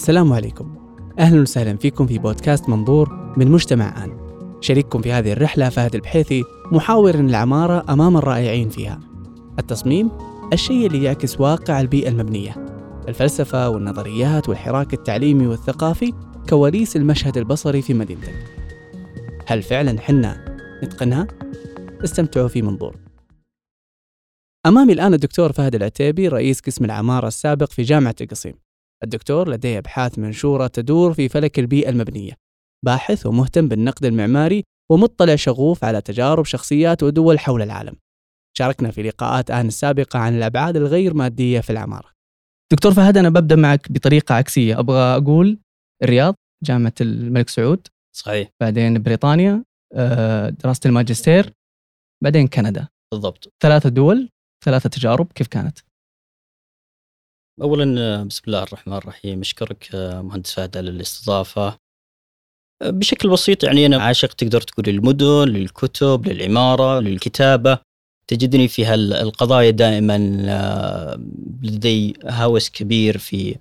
السلام عليكم. أهلا وسهلا فيكم في بودكاست منظور من مجتمع آن. شريككم في هذه الرحلة فهد البحيثي محاور العمارة أمام الرائعين فيها. التصميم الشيء اللي يعكس واقع البيئة المبنية. الفلسفة والنظريات والحراك التعليمي والثقافي كواليس المشهد البصري في مدينتك. هل فعلا حنا نتقنها؟ استمتعوا في منظور. أمامي الآن الدكتور فهد العتيبي رئيس قسم العمارة السابق في جامعة القصيم الدكتور لديه أبحاث منشورة تدور في فلك البيئة المبنية باحث ومهتم بالنقد المعماري ومطلع شغوف على تجارب شخصيات ودول حول العالم. شاركنا في لقاءات آن السابقة عن الأبعاد الغير مادية في العمارة. دكتور فهد أنا ببدأ معك بطريقة عكسية. أبغى أقول الرياض جامعة الملك سعود. صحيح. بعدين بريطانيا آه، دراسة الماجستير. بعدين كندا. بالضبط. ثلاثة دول ثلاثة تجارب كيف كانت؟ اولا آه، بسم الله الرحمن الرحيم. أشكرك آه، مهندس فهد على الاستضافة. آه، بشكل بسيط يعني أنا عاشق تقدر تقول للمدن للكتب للعمارة للكتابة. تجدني في هالقضايا دائما لدي هوس كبير في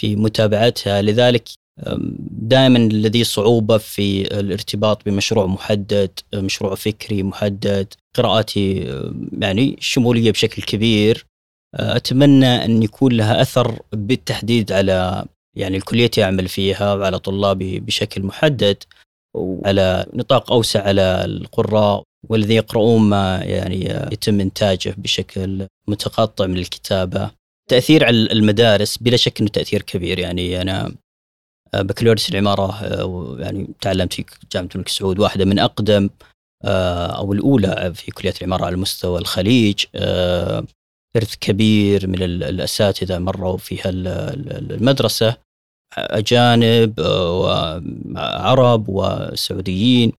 في متابعتها. لذلك دائما لدي صعوبة في الارتباط بمشروع محدد مشروع فكري محدد قراءاتي يعني شمولية بشكل كبير. أتمنى أن يكون لها أثر بالتحديد على يعني الكلية اعمل فيها وعلى طلابي بشكل محدد وعلى نطاق أوسع على القراء والذي يقرؤون ما يعني يتم إنتاجه بشكل متقطع من الكتابة. تأثير على المدارس بلا شك إنه تأثير كبير يعني أنا بكالوريوس العمارة يعني تعلمت في جامعة الملك سعود واحدة من أقدم أو الأولى في كلية العمارة على مستوى الخليج إرث كبير من الأساتذة مروا في المدرسة أجانب وعرب وسعوديين.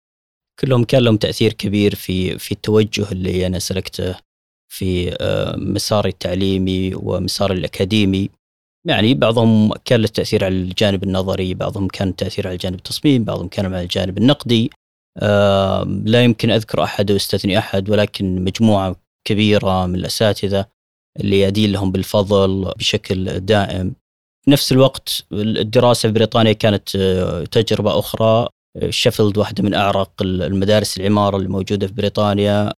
كلهم كان لهم تأثير كبير في في التوجه اللي أنا سلكته في مساري التعليمي ومساري الأكاديمي. يعني بعضهم كان له تأثير على الجانب النظري بعضهم كان تأثير على الجانب التصميم بعضهم كان على الجانب النقدي. لا يمكن أذكر أحد واستثني أحد ولكن مجموعة كبيرة من الأساتذة اللي أدين لهم بالفضل بشكل دائم. في نفس الوقت الدراسة في بريطانيا كانت آه، تجربة أخرى. شيفيلد واحدة من أعرق المدارس العمارة اللي موجودة في بريطانيا.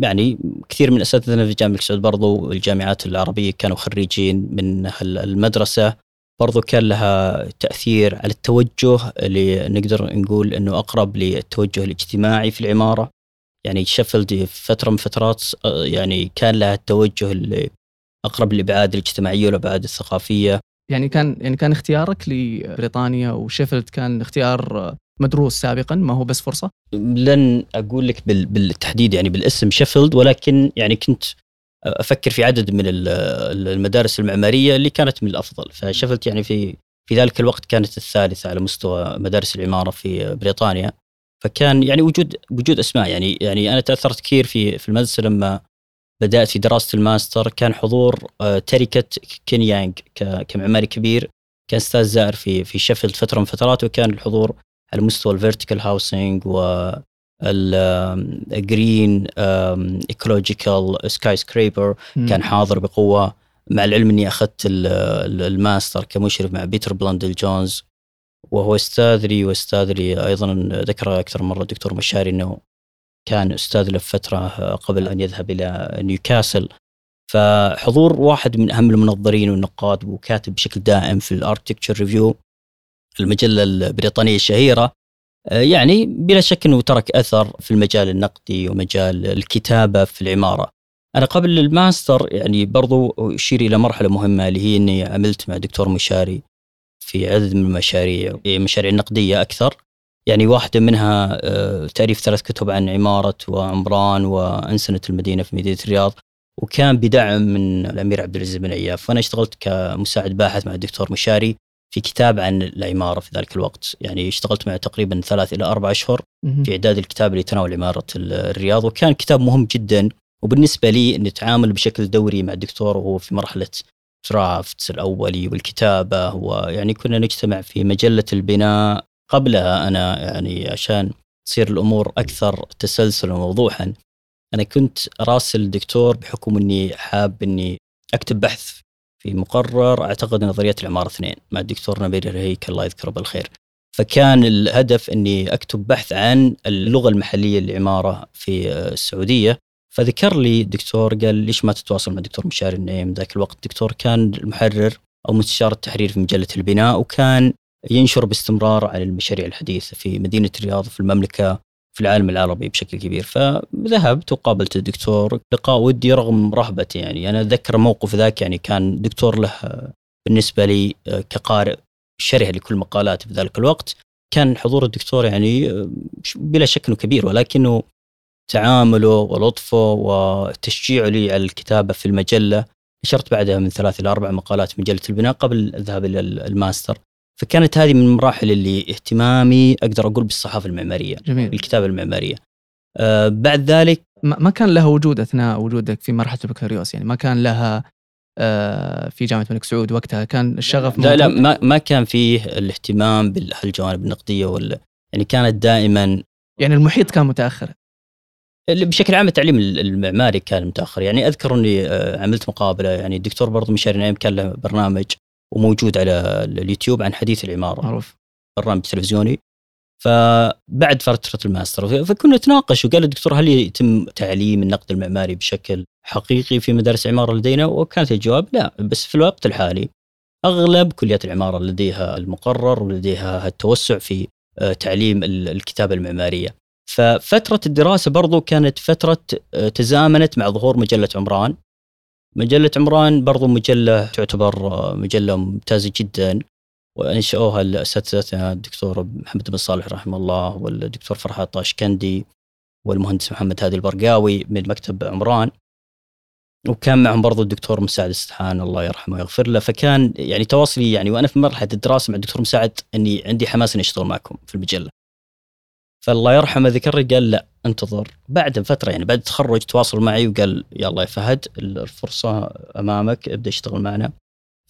يعني كثير من أساتذتنا في جامعة السعود برضو الجامعات العربية كانوا خريجين من المدرسة برضو كان لها تأثير على التوجه اللي نقدر نقول أنه أقرب للتوجه الاجتماعي في العمارة. يعني شيفيلد في فترة من فترات آه، يعني كان لها التوجه اللي أقرب للابعاد الاجتماعية والأبعاد الثقافية. يعني كان يعني كان اختيارك لبريطانيا وشيفيلد كان اختيار مدروس سابقا ما هو بس فرصة؟ لن أقول لك بالتحديد يعني بالاسم شيفيلد ولكن يعني كنت أفكر في عدد من المدارس المعمارية اللي كانت من الأفضل. فشيفيلد يعني في في ذلك الوقت كانت الثالثة على مستوى مدارس العمارة في بريطانيا. فكان يعني وجود وجود أسماء. يعني يعني أنا تأثرت كثير في في المدرسة لما بدأت في دراسة الماستر. كان حضور آه، تركة كين يانغ كمعماري كبير. كان أستاذ زائر في في شيفيلد فترة من فترات وكان الحضور على مستوى ال vertical housing و ال green ecological skyscraper كان حاضر بقوة. مع العلم إني أخذت الماستر كمشرف مع بيتر بلاندل جونز. وهو أستاذ لي واستاذ لي أيضا ذكر أكثر مرة الدكتور مشاري إنه كان أستاذ له فترة قبل أن يذهب إلى نيوكاسل فحضور واحد من أهم المنظرين والنقاد وكاتب بشكل دائم في ال Architecture Review المجلة البريطانية الشهيرة يعني بلا شك إنه ترك أثر في المجال النقدي ومجال الكتابة في العمارة. أنا قبل الماستر يعني برضو أشير إلى مرحلة مهمة اللي هي إني عملت مع الدكتور مشاري في عدد من المشاريع مشاريع نقدية أكثر. يعني واحدة منها آه، تأليف ثلاث كتب عن عمارة وعمران وأنسنة المدينة في مدينة الرياض وكان بدعم من الأمير عبد العزيز بن عياف. وأنا اشتغلت كمساعد باحث مع الدكتور مشاري في كتاب عن العمارة في ذلك الوقت. يعني اشتغلت معه تقريبا ثلاث إلى أربع أشهر في إعداد الكتاب اللي يتناول عمارة الرياض. وكان كتاب مهم جدا وبالنسبة لي أن أتعامل بشكل دوري مع الدكتور وهو في مرحلة درافتس الأولي والكتابة ويعني كنا نجتمع في مجلة البناء قبلها. أنا يعني عشان تصير الأمور أكثر تسلسلا ووضوحا أنا كنت راسل الدكتور بحكم أني حاب أني أكتب بحث في مقرر. أعتقد نظرية العمارة اثنين مع الدكتور نبيل الهيك الله يذكره بالخير. فكان الهدف إني أكتب بحث عن اللغة المحلية للعمارة في السعودية. فذكر لي الدكتور قال ليش ما تتواصل مع الدكتور مشاري النعيم؟ ذاك الوقت الدكتور كان المحرر أو مستشار التحرير في مجلة البناء وكان ينشر باستمرار عن المشاريع الحديثة في مدينة الرياض في المملكة في العالم العربي بشكل كبير. فذهبت وقابلت الدكتور لقاء ودي رغم رهبتي يعني. أنا أتذكر موقف ذاك يعني كان دكتور له بالنسبة لي كقارئ شره لكل مقالاتي في ذلك الوقت. كان حضور الدكتور يعني بلا شك إنه كبير ولكنه تعامله ولطفه وتشجيعه لي على الكتابة في المجلة. نشرت بعدها من ثلاث إلى أربع مقالات في مجلة البناء قبل الذهاب إلى الماستر. فكانت هذه من المراحل اللي اهتمامي أقدر أقول بالصحافة المعمارية جميل. الكتابه المعمارية. آه بعد ذلك ما كان لها وجود أثناء وجودك في مرحلة البكالوريوس؟ يعني ما كان لها آه في جامعة الملك سعود وقتها كان الشغف لا لا ما, ما كان فيه الاهتمام بهالجوانب النقدية ولا يعني كانت دائما يعني المحيط كان متأخر. بشكل عام التعليم المعماري كان متأخر. يعني أذكر أني آه، عملت مقابلة. يعني الدكتور برضو مشاري نعيم كان له برنامج وموجود على اليوتيوب عن حديث العمارة. معروف. برنامج تلفزيوني. فبعد فترة الماستر فكنا نتناقش وقال الدكتور هل يتم تعليم النقد المعماري بشكل حقيقي في مدارس العمارة لدينا؟ وكانت الجواب لا. بس في الوقت الحالي أغلب كليات العمارة لديها المقرر ولديها التوسع في آه، تعليم الكتابة المعمارية. ففترة الدراسة برضو كانت فترة آه، تزامنت مع ظهور مجلة عمران. مجلة عمران برضو مجلة تعتبر آه، مجلة ممتازة جدا. وأنشأوها الاساتذتنا الدكتور محمد بن صالح رحمه الله والدكتور فرحات طاشكندي والمهندس محمد هادي البرقاوي من مكتب عمران. وكان معهم برضو الدكتور مساعد السدحان الله يرحمه ويغفر له. فكان يعني تواصلي يعني وأنا في مرحلة الدراسة مع الدكتور مساعد إني عندي حماس إني أشتغل معكم في المجلة. فالله يرحمه ذكر قال لا انتظر. بعد فترة يعني بعد التخرج تواصل معي وقال يلا يا فهد الفرصة أمامك ابدأ اشتغل معنا.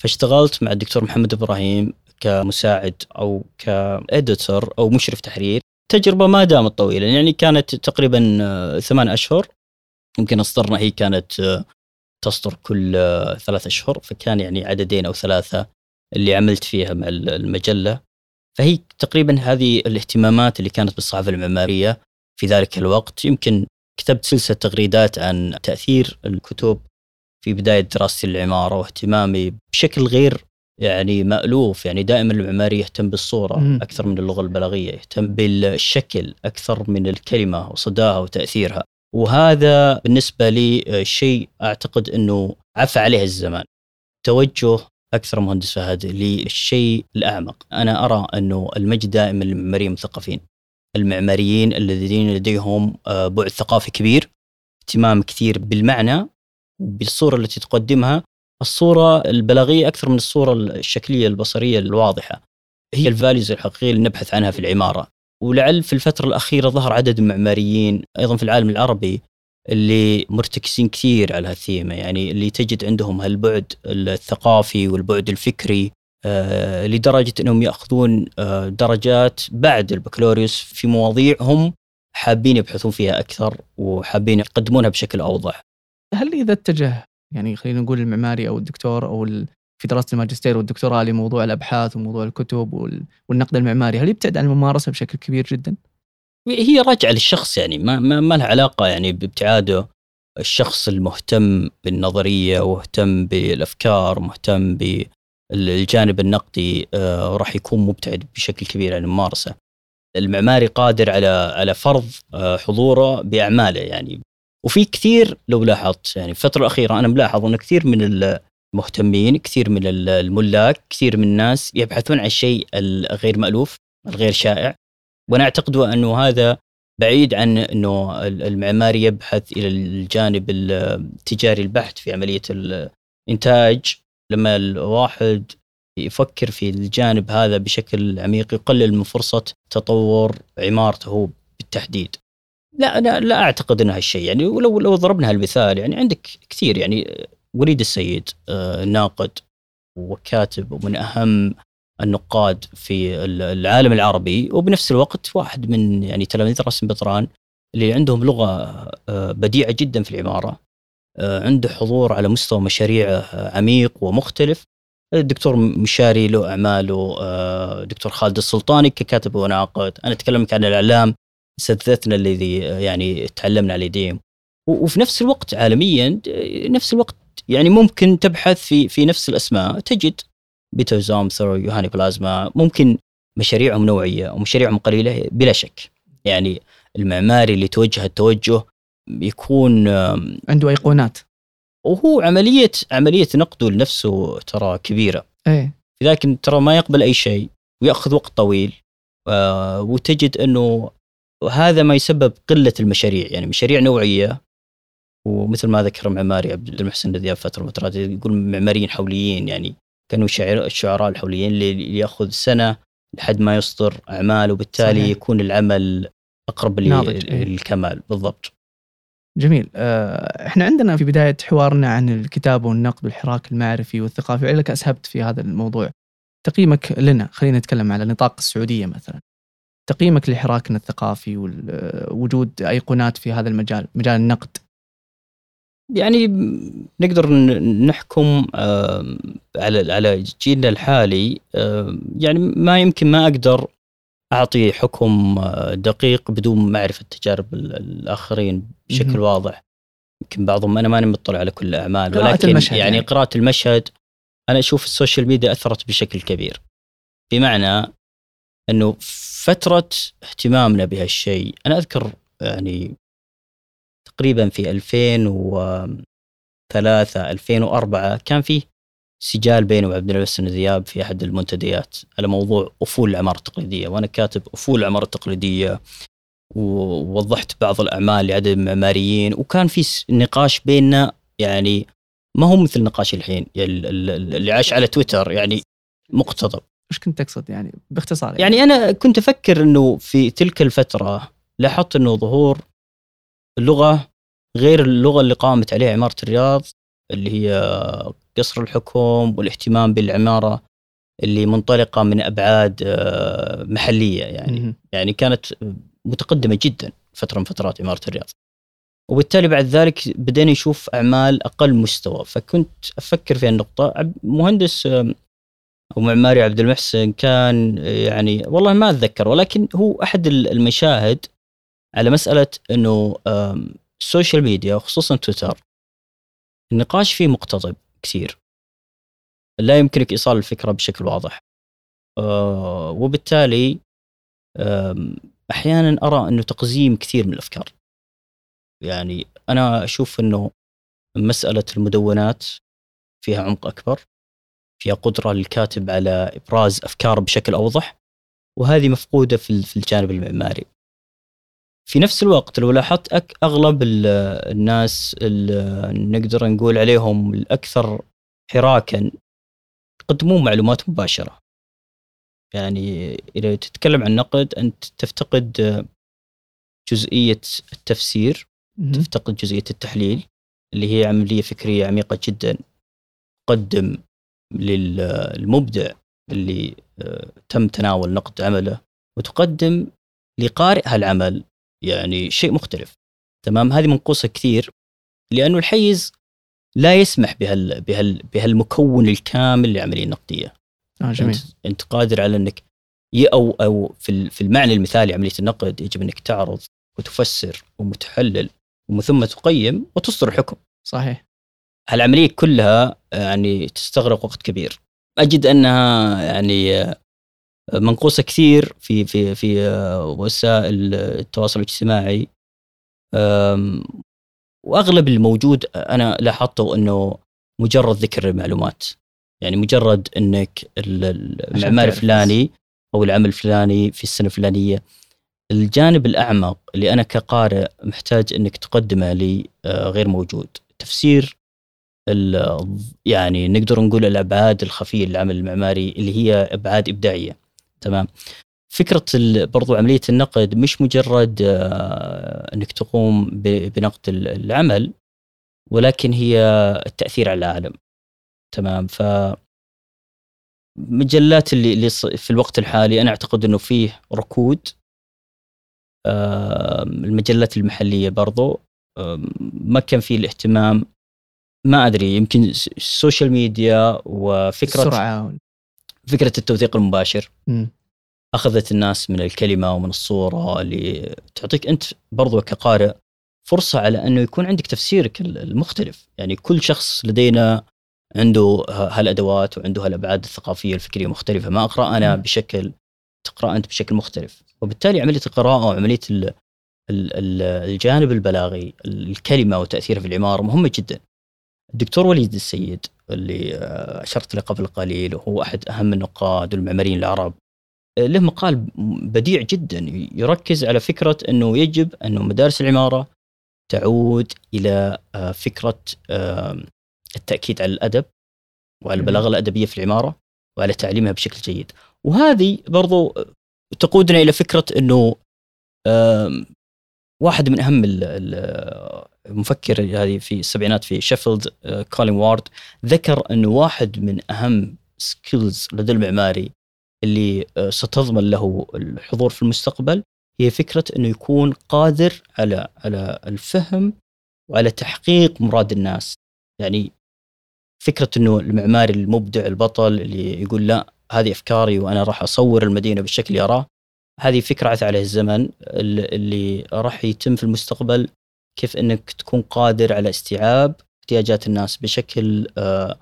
فاشتغلت مع الدكتور محمد إبراهيم كمساعد أو كاديتور أو مشرف تحرير. تجربة ما دامت طويلة يعني كانت تقريبا ثمان أشهر. يمكن أصدرنا هي كانت تصدر كل آه، ثلاث أشهر فكان يعني عددين أو ثلاثة اللي عملت فيها مع المجلة. فهي تقريبا هذه الاهتمامات اللي كانت بالصحافة المعمارية في ذلك الوقت. يمكن كتبت سلسلة تغريدات عن تأثير الكتب في بداية دراستي للعمارة واهتمامي بشكل غير يعني مألوف. يعني دائما المعماري يهتم بالصورة. أكثر من اللغة البلاغية يهتم بالشكل أكثر من الكلمة وصداها وتأثيرها. وهذا بالنسبة لي شيء أعتقد أنه عفى عليه الزمان. توجه أكثر مهندس فهد للشيء الأعمق، أنا أرى انه المجد دائما للمعماريين المثقفين. المعماريين الذين لديهم آه، بعد ثقافي كبير، اهتمام كثير بالمعنى بالصورة التي تقدمها، الصورة البلاغية أكثر من الصورة الشكلية البصرية الواضحة. هي الفاليوز الحقيقية اللي نبحث عنها في العمارة. ولعل في الفترة الأخيرة ظهر عدد من المعماريين أيضا في العالم العربي اللي مرتكزين كثير على هالثيمة يعني اللي تجد عندهم هالبعد الثقافي والبعد الفكري آه لدرجة إنهم يأخذون آه درجات بعد البكالوريوس في مواضيع هم حابين يبحثون فيها أكثر وحابين يقدمونها بشكل أوضح. هل إذا اتجه يعني خلينا نقول المعماري أو الدكتور أو في دراسة الماجستير والدكتوراه لموضوع الأبحاث وموضوع الكتب والنقد المعماري، هل يبتعد عن الممارسة بشكل كبير جدا؟ هي راجعة للشخص يعني ما, ما, ما لها علاقة يعني بابتعاده. الشخص المهتم بالنظرية ومهتم بالأفكار ومهتم بالجانب النقدي آه راح يكون مبتعد بشكل كبير عن الممارسة. المعماري قادر على على فرض آه حضوره بأعماله يعني. وفي كثير لو لاحظت يعني الفترة الأخيرة أنا ملاحظ انه كثير من المهتمين كثير من الملاك كثير من الناس يبحثون عن الشيء الغير مألوف الغير شائع. وأنا اعتقد انه هذا بعيد عن انه المعماري يبحث إلى الجانب التجاري البحت في عملية الإنتاج لما الواحد يفكر في الجانب هذا بشكل عميق يقلل من فرصة تطور عمارته بالتحديد. لا أنا لا أعتقد انه هالشيء يعني ولو لو ضربنا هالمثال يعني عندك كثير يعني وليد السيد آه، ناقد وكاتب ومن أهم النقاد في العالم العربي وبنفس الوقت واحد من يعني تلاميذ راسم بطران اللي عندهم لغة آه، بديعة جدا في العمارة. آه، عنده حضور على مستوى مشاريع عميق ومختلف. الدكتور مشاري له أعماله دكتور خالد السلطاني ككاتب وناقد. أنا اتكلم عن الإعلام اساتذتنا الذي يعني تعلمنا على يديهم وفي نفس الوقت عالميا نفس الوقت يعني ممكن تبحث في في نفس الأسماء تجد بيتر زومثر يوهاني بلازما ممكن مشاريعهم نوعية ومشاريعهم قليلة بلا شك. يعني المعماري اللي توجه التوجه يكون عنده أيقونات. وهو عملية عملية نقده لنفسه ترى كبيرة. إيه. لكن ترى ما يقبل أي شيء ويأخذ وقت طويل آه وتجد أنه هذا ما يسبب قلة المشاريع. يعني مشاريع نوعية ومثل ما ذكر معماري عبد المحسن ذياب فتره من فترات يقول معماريين حوليين يعني كانوا شعر الشعراء الحوليين اللي ياخذ سنة لحد ما يصدر أعمال وبالتالي صحيح. يكون العمل أقرب إيه. للكمال بالضبط. جميل آه، إحنا عندنا في بداية حوارنا عن الكتابه والنقد والحراك المعرفي والثقافي لك أسهبت في هذا الموضوع. تقييمك لنا خلينا نتكلم على نطاق السعودية مثلا. تقييمك لحراكنا الثقافي ووجود أيقونات في هذا المجال مجال النقد يعني نقدر نحكم على على جيلنا الحالي يعني ما يمكن ما أقدر أعطي حكم آه، دقيق بدون معرفة تجارب الآخرين بشكل واضح. يمكن بعضهم أنا ماني مطلع على كل الأعمال ولكن المشهد يعني, يعني. قراءة المشهد أنا أشوف السوشيال ميديا أثرت بشكل كبير. بمعنى إنه فترة اهتمامنا بهالشيء أنا أذكر يعني تقريبا في 2003 2004 كان فيه سجال بيني وعبد الحسن ذياب في أحد المنتديات على موضوع افول العماره التقليدية وأنا كاتب افول العماره التقليدية ووضحت بعض الأعمال لعدد من المعماريين وكان في نقاش بيننا يعني ما هو مثل نقاش الحين يعني اللي عاش على تويتر يعني مقتضب إيش كنت تقصد يعني باختصار يعني. يعني أنا كنت أفكر إنه في تلك الفترة لاحظت إنه ظهور اللغة غير اللغة اللي قامت عليها عمارة الرياض اللي هي قصر الحكم والاهتمام بالعمارة اللي منطلقة من أبعاد آه، محلية يعني. يعني كانت متقدمة جدا فترة من فترات عمارة الرياض. وبالتالي بعد ذلك بدينا نشوف أعمال أقل مستوى. فكنت أفكر في النقطة. مهندس ومعماري عبد المحسن كان يعني والله ما أتذكر ولكن هو أحد المشاهد على مسألة إنه السوشيال ميديا وخصوصا تويتر النقاش فيه مقتضب كثير. لا يمكنك إيصال الفكرة بشكل واضح. آه، وبالتالي أحيانا أرى إنه تقزيم كثير من الأفكار. يعني أنا أشوف إنه مسألة المدونات فيها عمق أكبر فيها قدرة للكاتب على إبراز افكاره بشكل أوضح وهذه مفقودة في الجانب المعماري. في نفس الوقت لو لاحظت أغلب الناس اللي نقدر نقول عليهم الأكثر حراكا يقدمون معلومات مباشرة. يعني إذا تتكلم عن نقد أنت تفتقد جزئية التفسير تفتقد جزئية التحليل اللي هي عملية فكرية عميقة جدا تقدم للمبدع اللي آه، تم تناول نقد عمله وتقدم لقارئ هالعمل يعني شيء مختلف. تمام؟ هذه منقوصة كثير لأنه الحيز لا يسمح بهال بهال بهالمكون الكامل للعمليه النقدية. آه جميل. أنت, انت قادر على إنك أو أو في في المعنى المثالي عملية النقد يجب إنك تعرض وتفسر ومتحلل ومن ثم تقيم وتصدر حكم. صحيح. هالعملية كلها يعني تستغرق وقت كبير. أجد أنها يعني منقوصة كثير في في في وسائل التواصل الاجتماعي. وأغلب الموجود أنا لاحظته إنه مجرد ذكر المعلومات. يعني مجرد إنك المعمار الفلاني أو العمل الفلاني في السنة الفلانية. الجانب الأعمق اللي أنا كقارئ محتاج إنك تقدمه لي آه، غير موجود. تفسير يعني نقدر نقول الأبعاد الخفية للعمل المعماري اللي هي أبعاد إبداعية. تمام. فكرة برضو عملية النقد مش مجرد آه، إنك تقوم بنقد العمل ولكن هي التأثير على العالم. تمام. ف مجلات اللي, اللي في الوقت الحالي أنا أعتقد إنه فيه ركود. المجلات المحلية برضو ما كان فيه الاهتمام. ما أدري يمكن السوشيال ميديا وفكرة السرعة. فكرة التوثيق المباشر. مم. أخذت الناس من الكلمة ومن الصورة اللي تعطيك أنت برضو كقارئ فرصة على أنه يكون عندك تفسيرك المختلف، يعني كل شخص لدينا عنده هالأدوات وعنده هالأبعاد الثقافية الفكرية مختلفة، ما أقرأ أنا بشكل تقرأ أنت بشكل مختلف، وبالتالي عملية القراءة وعمليه الجانب البلاغي الكلمة وتأثيرها في العمارة مهمة جدا. الدكتور وليد السيد اللي أشرت له قبل قليل وهو أحد أهم النقاد والمعماريين العرب. له مقال بديع جدا يركز على فكرة إنه يجب إنه مدارس العمارة تعود إلى آه، فكرة التأكيد على الأدب وعلى البلاغة الأدبية في العمارة وعلى تعليمها بشكل جيد. وهذه برضو تقودنا إلى فكرة إنه واحد من أهم المفكر هذه في السبعينات في شيفيلد آه، كولين وارد ذكر إنه واحد من أهم skills لدى المعماري اللي آه، ستضمن له الحضور في المستقبل هي فكرة إنه يكون قادر على على الفهم وعلى تحقيق مراد الناس. يعني فكرة إنه المعماري المبدع البطل اللي يقول لا هذه أفكاري وأنا راح أصور المدينة بالشكل اللي أراه هذه فكرة عث عليه الزمن اللي راح يتم في المستقبل كيف إنك تكون قادر على استيعاب احتياجات الناس بشكل آآ آه،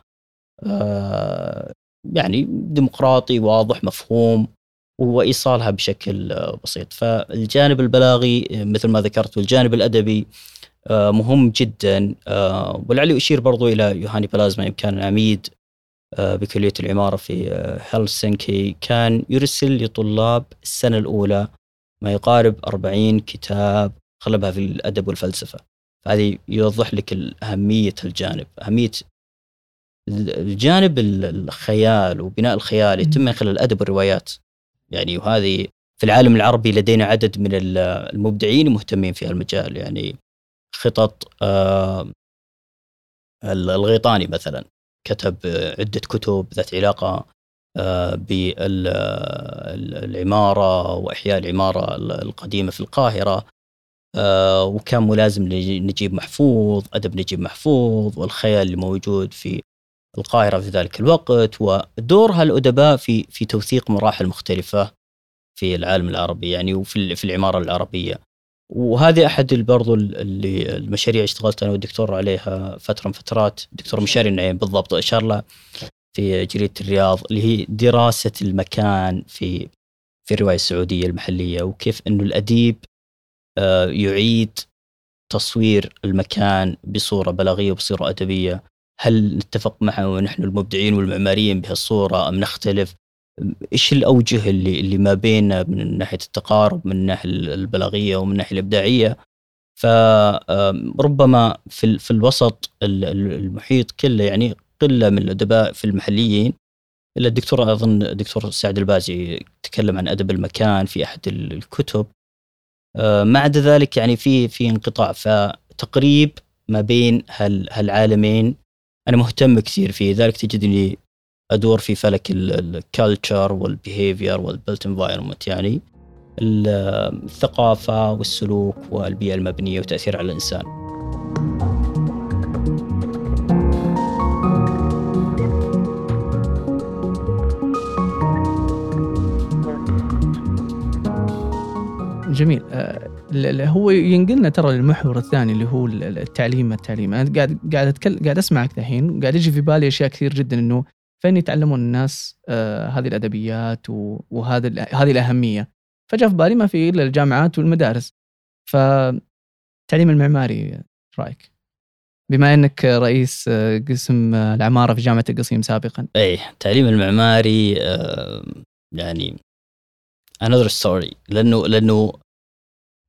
آآ آه، يعني ديمقراطي واضح مفهوم وايصالها بشكل بسيط. فالجانب البلاغي مثل ما ذكرت والجانب الأدبي آه، مهم جدا. ولعلي أشير برضو إلى يوهاني بلازما كان عميد بكلية العمارة في هلسنكي. كان يرسل لطلاب السنة الأولى ما يقارب 40 كتاب اغلبها في الأدب والفلسفة. فهذه يوضح لك اهميه الجانب أهمية الجانب الخيال وبناء الخيال يتم من خلال الأدب والروايات. يعني وهذه في العالم العربي لدينا عدد من المبدعين المهتمين في هالمجال. يعني خطط آه، الغيطاني مثلا كتب عدة كتب ذات علاقة آه، بالعمارة وإحياء العمارة القديمة في القاهرة. آه، وكان ملازم لنجيب محفوظ أدب نجيب محفوظ والخيال اللي موجود في القاهرة في ذلك الوقت ودور هالأدباء في في توثيق مراحل مختلفة في العالم العربي يعني وفي في العمارة العربية. وهذه أحد برضو اللي المشاريع اشتغلت أنا والدكتور عليها فترة من فترات دكتور مشاري النعيم بالضبط أشار له في جريدة الرياض اللي هي دراسة المكان في في الرواية السعودية المحلية وكيف أنه الأديب آه، يعيد تصوير المكان بصورة بلاغية وبصورة أدبية. هل نتفق معه ونحن المبدعين والمعماريين بهالصورة أم نختلف؟ إيش الأوجه اللي اللي ما بيننا من ناحية التقارب من الناحيه البلاغية ومن الناحيه الإبداعية؟ فربما في في الوسط المحيط كله يعني قلة من الأدباء في المحليين. إلا الدكتور أظن الدكتور سعد البازي تكلم عن أدب المكان في أحد الكتب. ما عدا ذلك يعني في في انقطاع فتقريب ما بين هالعالمين أنا مهتم كثير فيه ذلك تجدني أدور في فلك ال culture وال behavior وال built environment يعني الثقافة والسلوك والبيئة المبنية وتاثيرها على الإنسان. جميل آه، هو ينقلنا ترى للمحور الثاني اللي هو التعليم التعليم. أنا قاعد قاعد اتكلم قاعد أسمعك الحين قاعد يجي في بالي أشياء كثير جدا إنه فين يتعلمون الناس آه هذه الأدبيات وهذا هذه الأهمية. فجاء في بالي ما في إلا الجامعات والمدارس. فالتعليم المعماري رأيك؟ بما إنك رئيس آه، قسم العمارة في جامعة القصيم سابقا. إيه التعليم المعماري آه يعني another story لأنه لأنه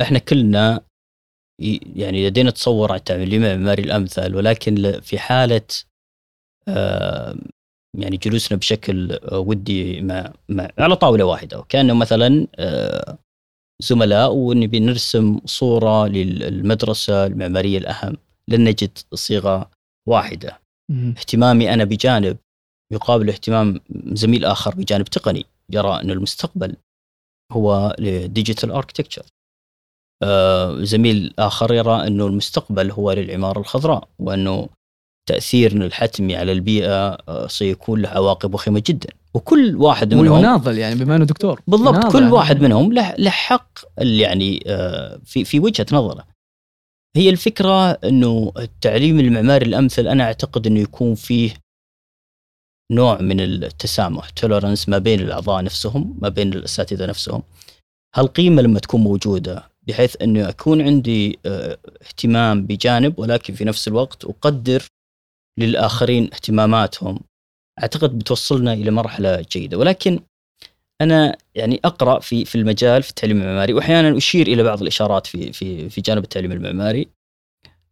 إحنا كلنا يعني لدينا تصور عن التعليم المعماري الامثل ولكن في حالة آه يعني جلوسنا بشكل آه، ودي مع, مع على طاولة واحدة. وكأنه مثلا آه، زملاء ونبي نرسم صورة للمدرسة المعمارية الأهم لن نجد صيغة واحدة. اهتمامي أنا بجانب يقابل اهتمام زميل آخر بجانب تقني يرى أن المستقبل هو ل digital architecture زميل آخر يرى أنه المستقبل هو للعمارة الخضراء وأنه تاثيرنا الحتمي على البيئة آه، سيكون له عواقب وخيمة جدا. وكل واحد منهم والمناضل يعني بما إنه دكتور. بالضبط كل يعني. واحد منهم له له حق يعني آه، في في وجهة نظره. هي الفكرة أنه التعليم المعماري الأمثل أنا أعتقد أنه يكون فيه نوع من التسامح تولرنس ما بين الأعضاء نفسهم ما بين الأساتذة نفسهم. هالقيمة لما تكون موجودة بحيث أنه يكون عندي آه، اهتمام بجانب ولكن في نفس الوقت أقدر للآخرين اهتماماتهم. أعتقد بتوصلنا إلى مرحلة جيدة. ولكن أنا يعني أقرأ في في المجال في التعليم المعماري واحيانا أشير إلى بعض الإشارات في في في جانب التعليم المعماري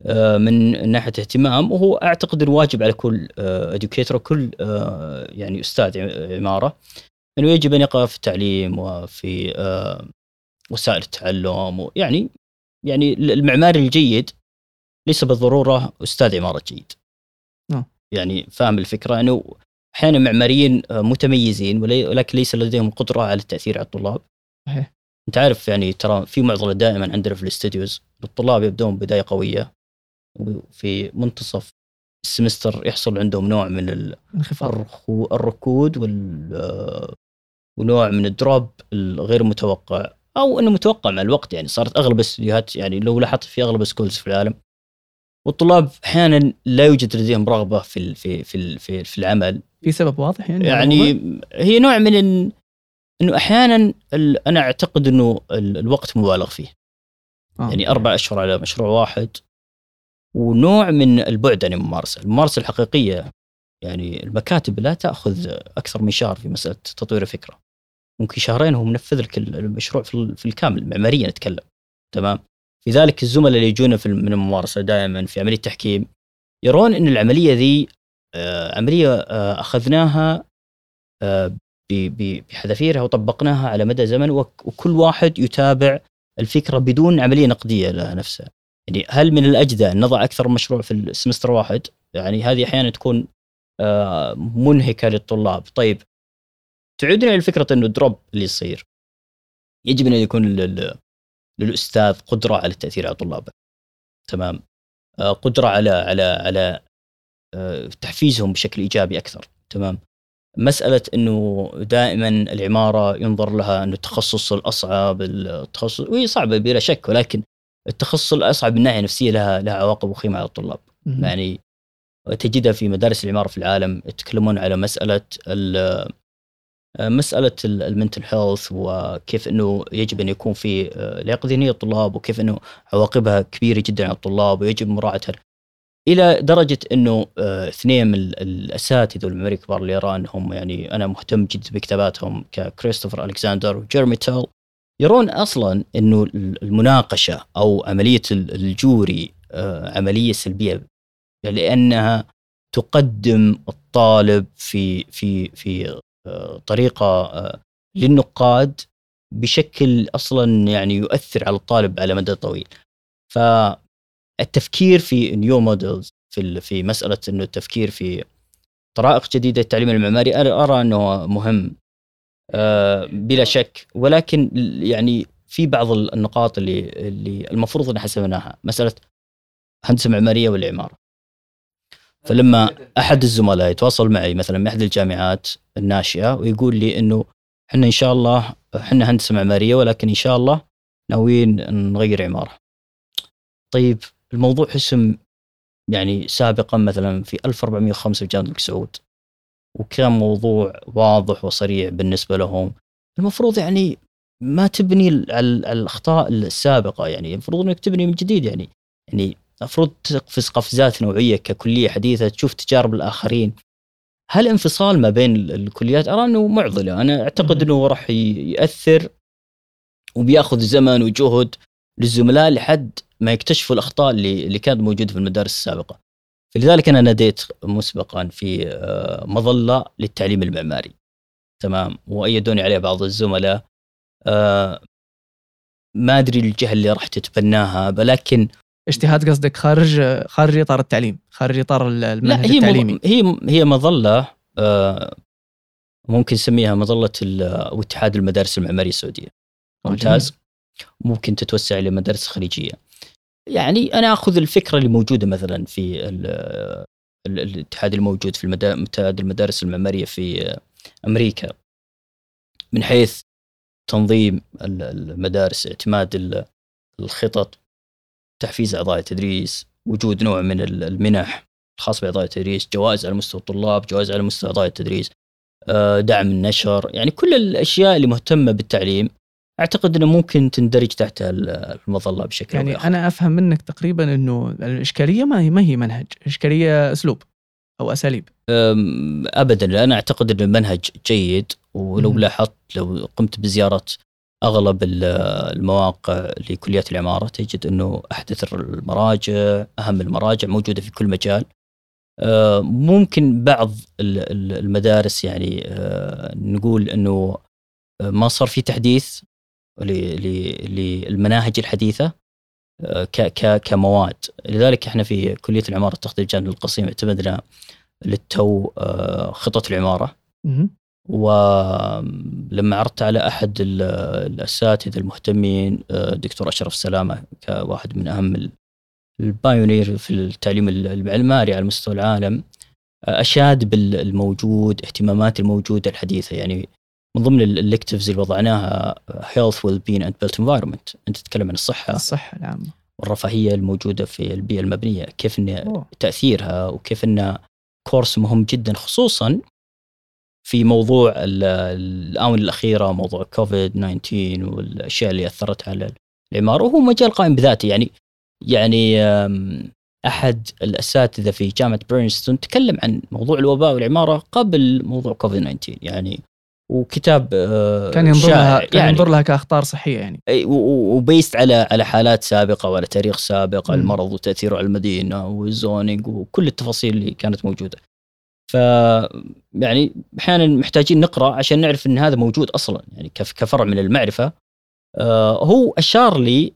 آه، من ناحية اهتمام وهو أعتقد إنه واجب على كل اديوكيتور وكل آه، يعني أستاذ عمارة إنه يجب أن يقرأ في التعليم وفي وسائل التعلم ويعني يعني المعماري الجيد ليس بالضرورة أستاذ عماره جيد. نعم. يعني فاهم الفكرة انه أحيانا معماريين آه، متميزين ولكن ليس لديهم قدرة على التأثير على الطلاب. صحيح أنت عارف يعني ترى في معضلة دائما عندنا في ال studios الطلاب يبدون بداية قوية وفي منتصف ال semester يحصل عندهم نوع من ال- انخفاض الرخو الركود وال آه، ونوع من ال drop الغير متوقع أو إنه متوقع مع الوقت يعني صارت أغلب الاستديوهات يعني لو لاحظت في أغلب ال schools في العالم. والطلاب أحيانا لا يوجد لديهم رغبة في في في في, في العمل. في سبب واضح يعني. يعني هي نوع من ال- إنه أحيانا أنا أعتقد إنه ال- الوقت مبالغ فيه. آه. يعني أربع أشهر على مشروع واحد. ونوع من البعد عن الممارسة، الممارسة الحقيقية يعني المكاتب لا تأخذ أكثر من شهر في مسألة تطوير الفكرة. ممكن شهرين هو منفذ لك المشروع في ال- في الكامل معماريا نتكلم تمام؟ لذلك الزملاء اللي يجونا في من الممارسة دائما في عملية التحكيم يرون إن العملية ذي آه، عملية آه، أخذناها آه، بحذافيرها وطبقناها على مدى زمن وك- وكل واحد يتابع الفكرة بدون عملية نقدية لها نفسها. يعني هل من الأجدى أن نضع أكثر من مشروع في السمستر واحد؟ يعني هذه أحيانا تكون منهكة للطلاب، طيب تعودنا إلى فكرة إنه الدروب اللي يصير يجب أن يكون لل- للأستاذ قدرة على التأثير على طلابه. تمام؟ آه، قدرة على على على آه، تحفيزهم بشكل إيجابي أكثر، تمام؟ مسألة إنه دائما العمارة ينظر لها إنه التخصص الأصعب التخصص وهي صعبة بلا شك ولكن التخصص الأصعب من الناحيه النفسيه لها لها عواقب وخيمة على الطلاب. يعني تجدها في مدارس العمارة في العالم يتكلمون على مسألة ال- مسألة المنتل هيلث وكيف إنه يجب أن يكون في لياقه ذهنيه للطلاب وكيف إنه عواقبها كبيرة جدا على الطلاب ويجب مراعاتها إلى درجة إنه آه، اثنين من ال- الأساتذة والمعماريين الكبار اللي ارى أنهم يعني أنا مهتم جدا بكتاباتهم ككريستوفر الكساندر وجيرمي تيل يرون أصلا إنه المناقشة أو عملية ال- الجوري آه، عملية سلبية لأنها تقدم الطالب في في في آه، طريقة آه، للنقاد بشكل أصلا يعني يؤثر على الطالب على مدى طويل. فالتفكير في نيو موديلز في في مسألة إنه التفكير في طرائق جديدة للتعليم المعماري أنا أرى إنه مهم آه، بلا شك ولكن يعني في بعض النقاط اللي اللي المفروض إن حسبناها مسألة هندسة معمارية والعمارة فلما أحد الزملاء يتواصل معي مثلا من أحد الجامعات الناشئة ويقول لي إنه إحنا إن شاء الله إحنا هندسة معمارية ولكن إن شاء الله ناويين نغير عمارة. طيب الموضوع حسم يعني سابقا مثلا في 1405 في جامعة الملك سعود وكان موضوع واضح وصريح بالنسبة لهم المفروض يعني ما تبني على على الأخطاء السابقة يعني المفروض إنك تبني من جديد يعني يعني المفروض تقفز قفزات نوعية ككلية حديثة تشوف تجارب الآخرين. هل انفصال ما بين ال- الكليات؟ أرى أنه معضلة. أنا أعتقد أنه راح يأثر وبيأخذ زمن وجهد للزملاء لحد ما يكتشفوا الأخطاء اللي اللي كانت موجودة في المدارس السابقة. فلذلك أنا ناديت مسبقا في آه، مظلة للتعليم المعماري. تمام؟ وأيدوني عليها بعض الزملاء. آه، ما أدري الجهة اللي راح تتبناها ولكن اجتهاد قصدك خارج خارج إطار التعليم خارج إطار ال- لا المنهج هي التعليمي. هي هي مظلة آه، ممكن نسميها مظلة ال- أو اتحاد المدارس المعمارية السعودية. ممتاز. ممكن تتوسع إلى مدارس خليجية. يعني أنا أخذ الفكرة اللي موجودة مثلا في ال- ال- الاتحاد الموجود في اتحاد المدارس المعمارية في أمريكا. من حيث تنظيم ال- المدارس اعتماد ال- الخطط. تحفيز أعضاء التدريس وجود نوع من ال- المنح الخاص بأعضاء التدريس جوائز على مستوى الطلاب جوائز على مستوى أعضاء التدريس آه، دعم النشر يعني كل الأشياء اللي مهتمة بالتعليم أعتقد إنه ممكن تندرج تحت ال- المظلة بشكل يعني بآخر. أنا أفهم منك تقريبا إنه الإشكالية ما هي ما هي منهج الاشكاليه أسلوب أو أساليب ابدا أنا أعتقد ان المنهج جيد ولو. لاحظت لو قمت بزيارة أغلب ال- المواقع لكليات العمارة تجد إنه أحدث المراجع أهم المراجع موجودة في كل مجال. أه، ممكن بعض ال- ال- المدارس يعني أه، نقول إنه ما صار في تحديث للمناهج الحديثة ك- كمواد. لذلك إحنا في كلية العمارة تخطيط الجانب القصيم اعتمدنا للتو آه، خطط العمارة. ولما عرضت على أحد ال- الأساتذة المهتمين آه، دكتور أشرف سلامة كواحد من أهم ال- ال pioneer في التعليم المعماري على مستوى العالم آه، أشاد بالموجود اهتمامات الموجودة الحديثة. يعني من ضمن ال electives اللي وضعناها health well being and built environment. أنت تتكلم عن الصحة الصحة العامة. والرفاهية الموجودة في البيئة المبنية كيف إن. تأثيرها وكيف انه كورس مهم جدا خصوصا في موضوع ال- الآونة الأخيرة موضوع كوفيد 19 والأشياء اللي أثرت على العماره وهو مجال قائم بذاته يعني يعني أم، أحد الأساتذة في جامعة برينستون تكلم عن موضوع الوباء والعماره قبل موضوع كوفيد 19 يعني وكتاب آه، كان ينظر لها كان يعني ينظر لها كأخطار صحية يعني و based على على حالات سابقة وعلى تاريخ سابق. المرض وتأثيره على المدينة وال zoning وكل التفاصيل اللي كانت موجودة. ف يعني أحيانا محتاجين نقرأ عشان نعرف إن هذا موجود أصلا يعني كف- كفرع من المعرفة. آه، هو أشار لي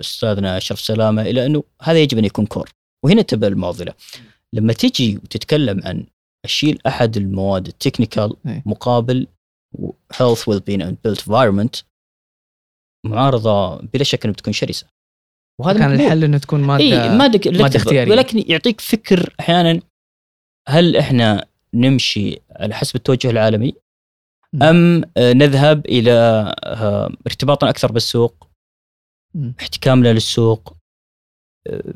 أستاذنا أشرف سلامة إلى إنه هذا يجب أن يكون core وهنا تبدأ المعضلة. لما تجي وتتكلم عن أشيل أحد المواد ال technical إيه. مقابل health well being and built environment معارضة بلا شك إنها بتكون شرسة وهذا كان. الحل انه تكون ماده اي مادة مادة ماده اختيارية. ولكن يعطيك فكر أحيانا هل إحنا نمشي على حسب التوجه العالمي. أم آه، نذهب إلى آه، ارتباطنا أكثر بالسوق. احتكامنا للسوق؟ آه،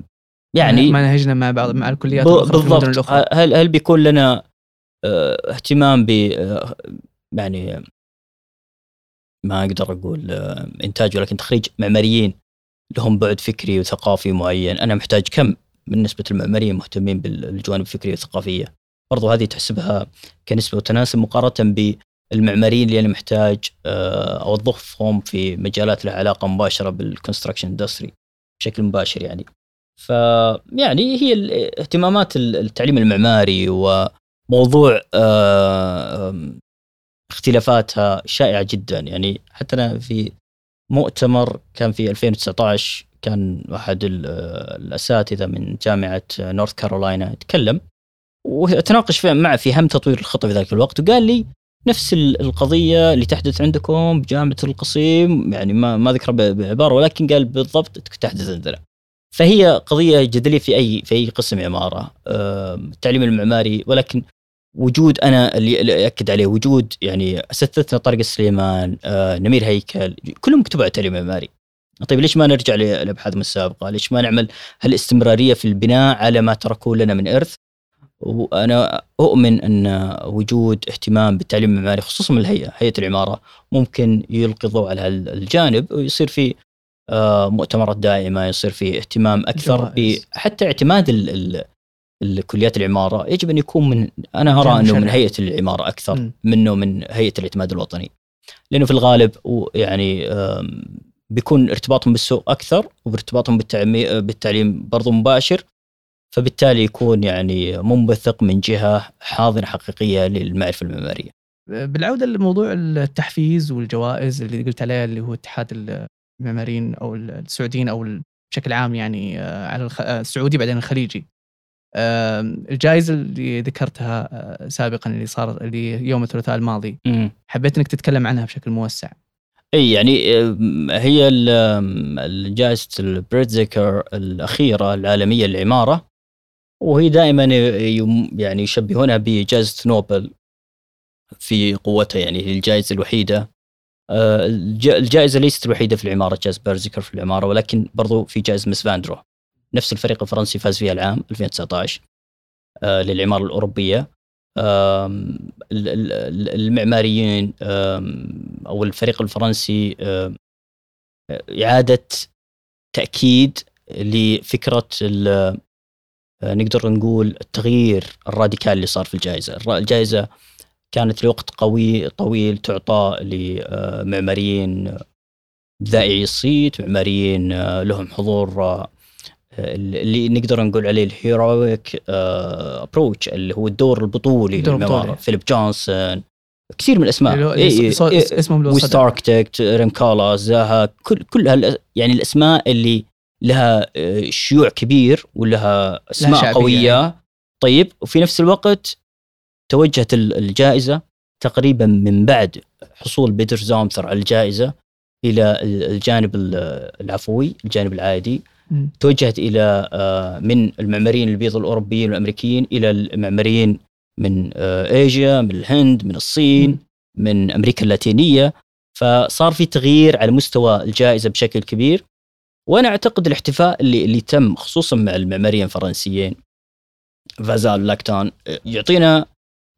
يعني مناهجنا مع بعض مع الكليات بالضبط. هل هل بيكون لنا اهتمام ب يعني ما أقدر أقول إنتاج ولكن تخريج معماريين لهم بعد فكري وثقافي معين؟ أنا محتاج كم؟ من نسبة المعماريين مهتمين بالجوانب الفكرية والثقافية. برضو هذه تحسبها كنسبة وتناسب مقارنة بالمعماريين اللي أنا محتاج آه، اوظفهم في مجالات لها علاقة مباشرة بال construction industry بشكل مباشر يعني. ف يعني هي اهتمامات ال- التعليم المعماري وموضوع آه، اختلافاتها شائعة جدا. يعني حتى أنا في مؤتمر كان في 2019 كان احد ال- الأساتذة من جامعة نورث كارولاينا يتكلم وتناقش معه في هم تطوير الخطة في ذلك الوقت وقال لي نفس ال- القضية اللي تحدث عندكم بجامعة القصيم يعني ما ما ذكر بعبارة ولكن قال بالضبط تحدث عندنا. فهي قضية جدلية في اي في أي قسم عمارة التعليم المعماري ولكن وجود أنا اللي اللي اكد عليه وجود يعني أساتذتنا طارق السليمان آه، نمير هيكل كلهم كتبوا على التعليم المعماري طيب ليش ما نرجع لابحاثهم السابقة؟ ليش ما نعمل هالاستمرارية في البناء على ما تركوه لنا من إرث؟ وأنا أؤمن أن وجود اهتمام بالتعليم المعماري خصوصا من الهيئة، هيئة العمارة ممكن يلقي الضوء على الجانب ويصير في آه، مؤتمرات دائمة، يصير في اهتمام أكثر. حتى اعتماد ال ال الكليات العمارة يجب أن يكون من أنا أرى أنه من. هيئة العمارة أكثر. منه من هيئة الاعتماد الوطني. لأنه في الغالب يعني بيكون ارتباطهم بالسوق أكثر وبارتباطهم بالتعمي- بالتعليم برضو مباشر. فبالتالي يكون يعني منبثق من جهة حاضنة حقيقية للمعرفة المعمارية. بالعودة لموضوع التحفيز والجوائز اللي قلت عليه اللي هو اتحاد المعماريين أو السعوديين أو بشكل عام يعني آه، على الخ- آه، السعودي بعدين الخليجي. الجائزة اللي ذكرتها آه، سابقا اللي صارت اللي يوم الثلاثاء الماضي. حبيت إنك تتكلم عنها بشكل موسع. إي يعني هي جائزه البريتزيكر الأخيرة العالمية للعمارة وهي دائما يعني يشبهونها بجائزة نوبل في قوتها يعني هي الجائزة الوحيدة. آه، الج- الجائزة ليست الوحيدة في العمارة جائزة بيرزيكر في العمارة ولكن برضو في جائزة مس فاندرو. نفس الفريق الفرنسي فاز فيها العام 2019 آه، للعمارة الأوروبية. المعماريين أو الفريق الفرنسي إعادة تأكيد لفكرة آه، نقدر نقول التغيير الراديكال اللي صار في الجائزة، الجائزة كانت لوقت قوي طويل تعطى لمعماريين ذائعي الصيت، معماريين آه، لهم حضور آه، اللي نقدر نقول عليه الهيرويك ابروتش اللي هو الدور البطولي. البطولي. فيليب جونسون كثير من الأسماء إيه، إيه، اسمهم ويست صدق. اركتكت ريم كالا زاها كل كل هال يعني الأسماء اللي لها آه، شيوع كبير ولها أسماء قوية يعني. طيب وفي نفس الوقت توجهت ال- الجائزة تقريبا من بعد حصول بيتر زامثر على الجائزة إلى ال- الجانب ال- العفوي الجانب العادي. توجهت إلى آه، من المعماريين البيض الأوروبيين والأمريكيين إلى المعماريين من آه، ايجيا من الهند من الصين. من أمريكا اللاتينية فصار في تغيير على مستوى الجائزة بشكل كبير وأنا أعتقد الاحتفاء اللي اللي تم خصوصا مع المعماريين الفرنسيين فازال لاكتان يعطينا